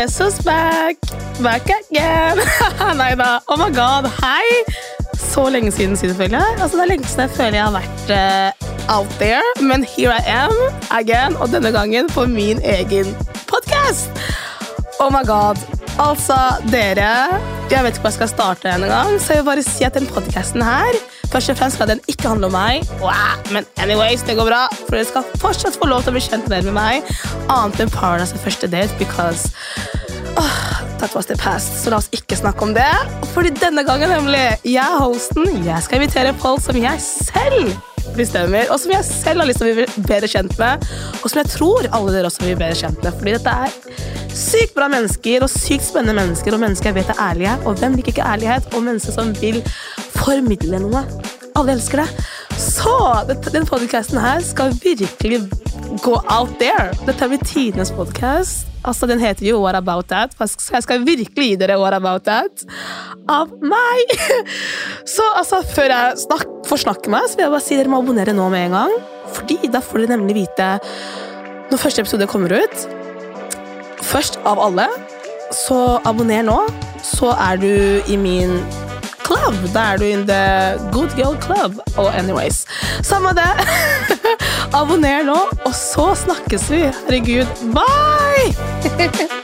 Who's back? Back again. Nei da. Oh my god, hei! Så lenge siden siden, føler jeg. Altså, det er lenge siden jeg føler jeg har vært uh, out there, men here I am again, og denne gangen på min egen podkast. Oh my god. Altså, dere Jeg vet ikke hvor jeg skal starte en gang, så jeg vil bare si at den podkasten her Først og fremst skal den ikke handle om meg, wow, men anyways, det går bra. For dere skal fortsatt få lov til å bli kjent mer med meg, annet enn Paradise første date, because oh, that was the past. Så la oss ikke snakke om det. Fordi denne gangen, nemlig, jeg er hosten. Jeg skal invitere folk som jeg selv bestemmer, og som jeg selv har lyst til å bli bedre kjent med, og som jeg tror alle dere også vil bli bedre kjent med. Fordi dette er sykt bra mennesker og sykt spennende mennesker, og mennesker jeg vet er ærlige. Og hvem liker ikke ærlighet? Og mennesker som vil formidle noe. Alle elsker det. Så den podkasten her skal virkelig gå out there. Dette blir tidenes podkast. Altså, Den heter jo What About That, så jeg skal virkelig gi dere What About That av meg. Så altså, før jeg snak, får snakke meg, så vil jeg bare si dere må abonnere nå med en gang. Fordi da får dere nemlig vite når første episode kommer ut. Først av alle. Så abonner nå, så er du i min club. Da er du in the good girl club. Oh, anyways, samme det. Abonner nå, og så snakkes vi. Herregud, bye!